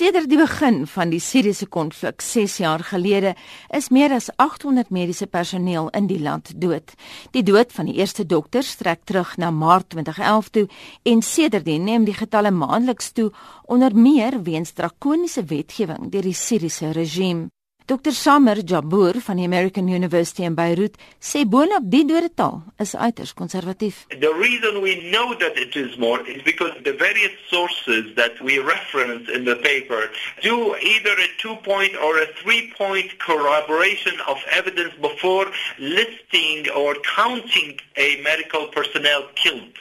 Sedert die begin van die Siriëse konflik 6 jaar gelede is meer as 800 mediese personeel in die land dood. Die dood van die eerste dokter strek terug na Maart 2011 toe en sedertdien neem die getalle maandeliks toe onder meer weens drakoniese wetgewing deur die Siriëse regime. Dr Samer Jabbour van die American University in Beirut sê boonop die dodetal is uiters konservatief. The reason we know that it is more is because the various sources that we reference in the paper do either a two-point or a three-point corroboration of evidence before listing or counting a medical personnel killed.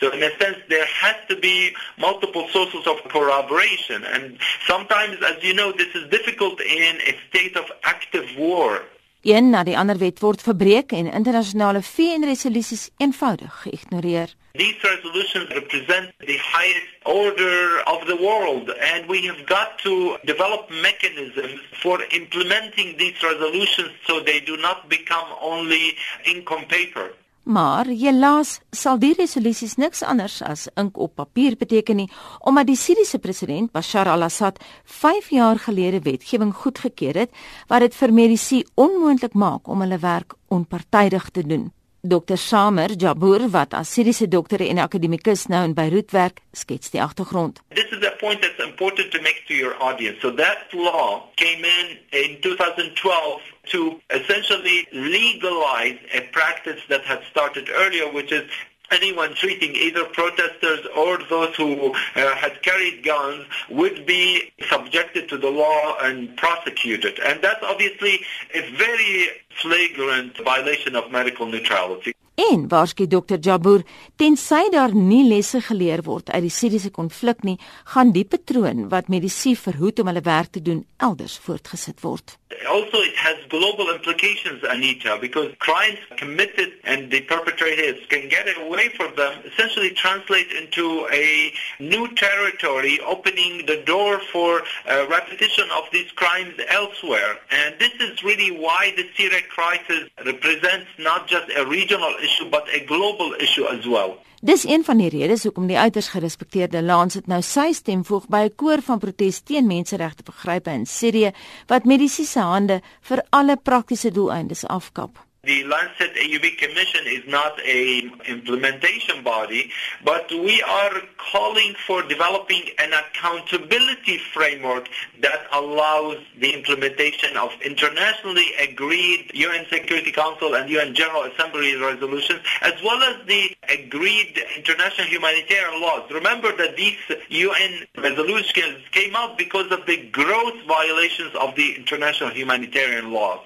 So in a sense, there has to be multiple sources of corroboration. And sometimes, as you know, this is difficult in a state of active war. Een na die ander wet word verbreek en internasionale VN-resolusies eenvoudig geïgnoreer. These resolutions represent the highest order of the world and we have got to develop mechanisms for implementing these resolutions so they do not become only ink on paper. Maar helaas sal die resolusies niks anders as ink op papier beteken nie, omdat die Siriëse president Bashar al-Assad 5 jaar gelede wetgewing goedgekeur het wat dit vir mediese onmoontlik maak om hulle werk onpartydig te doen. Dr. Samer Jabour wat as Siriëse dokter en akademikus nou in Beirut werk, skets die agtergrond. This is a point that's important to make to your audience. So that law came in in 2012 to essentially legalize a practice that had started earlier, which is anyone treating either protesters or those who uh, had carried guns would be subjected to the law and prosecuted. And that's obviously a very flagrant violation of medical neutrality. En waarskynlik Dr. Jabour, tensy daar nie lesse geleer word uit die Siriëse konflik nie, gaan die patroon wat medisy verhoed om hulle werk te doen elders voortgesit word. Also it has global implications Anita because crimes committed and the perpetrators can get away from them essentially translate into a new territory opening the door for uh, repetition of these crimes elsewhere and this is really why the Syria crisis represents not just a regional issue but a global issue as well. Dis een van die redes hoekom die uiters gerespekteerde Lancet nou sy stem voeg by 'n koor van protes teen menseregte begrype in Sirië wat mediese hande vir alle praktiese doeleindes afkap. The Lancet AUB Commission is not a implementation body, but we are calling for developing an accountability framework that allows the implementation of internationally agreed UN Security Council and UN General Assembly resolutions, as well as the agreed international humanitarian laws. Remember that these UN resolutions came out because of the gross violations of the international humanitarian laws.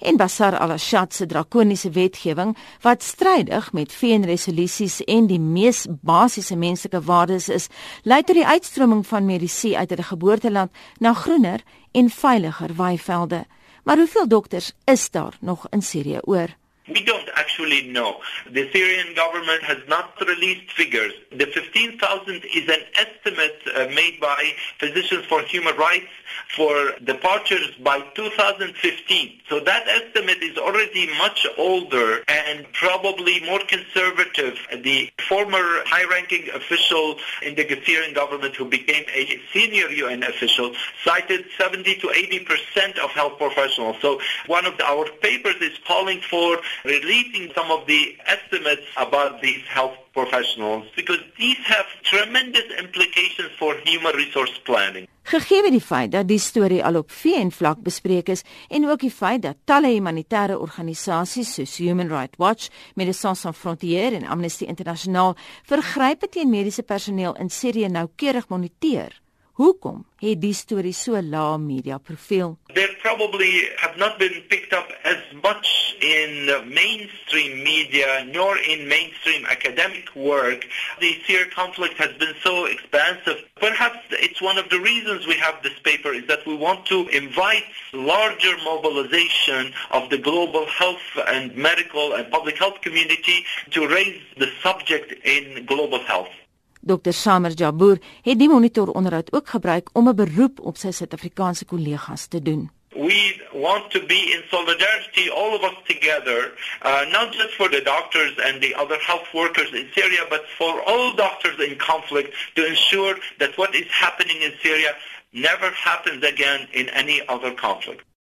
En Bashar al-Assad se drakoniese wetgewing wat strydig met VN-resolusies en die mees basiese menslike waardes is, lei tot die uitstroming van medisy uit hulle geboorteland na groener en veiliger waaivelde. Maar hoeveel dokters is daar nog in Sirië oor? We don't actually know. The Syrian government has not released figures. The 15,000 is an estimate uh, made by Physicians for Human Rights for departures by 2015. So that estimate is already much older and probably more conservative. The former high-ranking official in the Syrian government who became a senior UN official cited 70 to 80% of health professionals. So one of our papers is calling for releasing some of the estimates about these health professionals because these have tremendous implications for human resource planning. Gegee die feit dat die storie al op VN vlak bespreek is en ook die feit dat talle humanitêre organisasies soos Human Rights Watch, Médecins Sans Frontières en Amnesty International vergrype teen mediese personeel in Sirië noukeurig moniteer, Hoekom het die storie so lae media profiel? They probably have not been picked up as much in mainstream media nor in mainstream academic work. The Syria conflict has been so expansive. Perhaps it's one of the reasons we have this paper is that we want to invite larger mobilization of the global health and medical and public health community to raise the subject in global health. Dr. Samer Jabbour het die monitor onderhoud ook gebruik om 'n beroep op sy Suid-Afrikaanse kollegas te doen. We want to be in solidarity, all of us together, uh, not just for the doctors and the other health workers in Syria, but for all doctors in conflict to ensure that what is happening in Syria never happens again in any other conflict.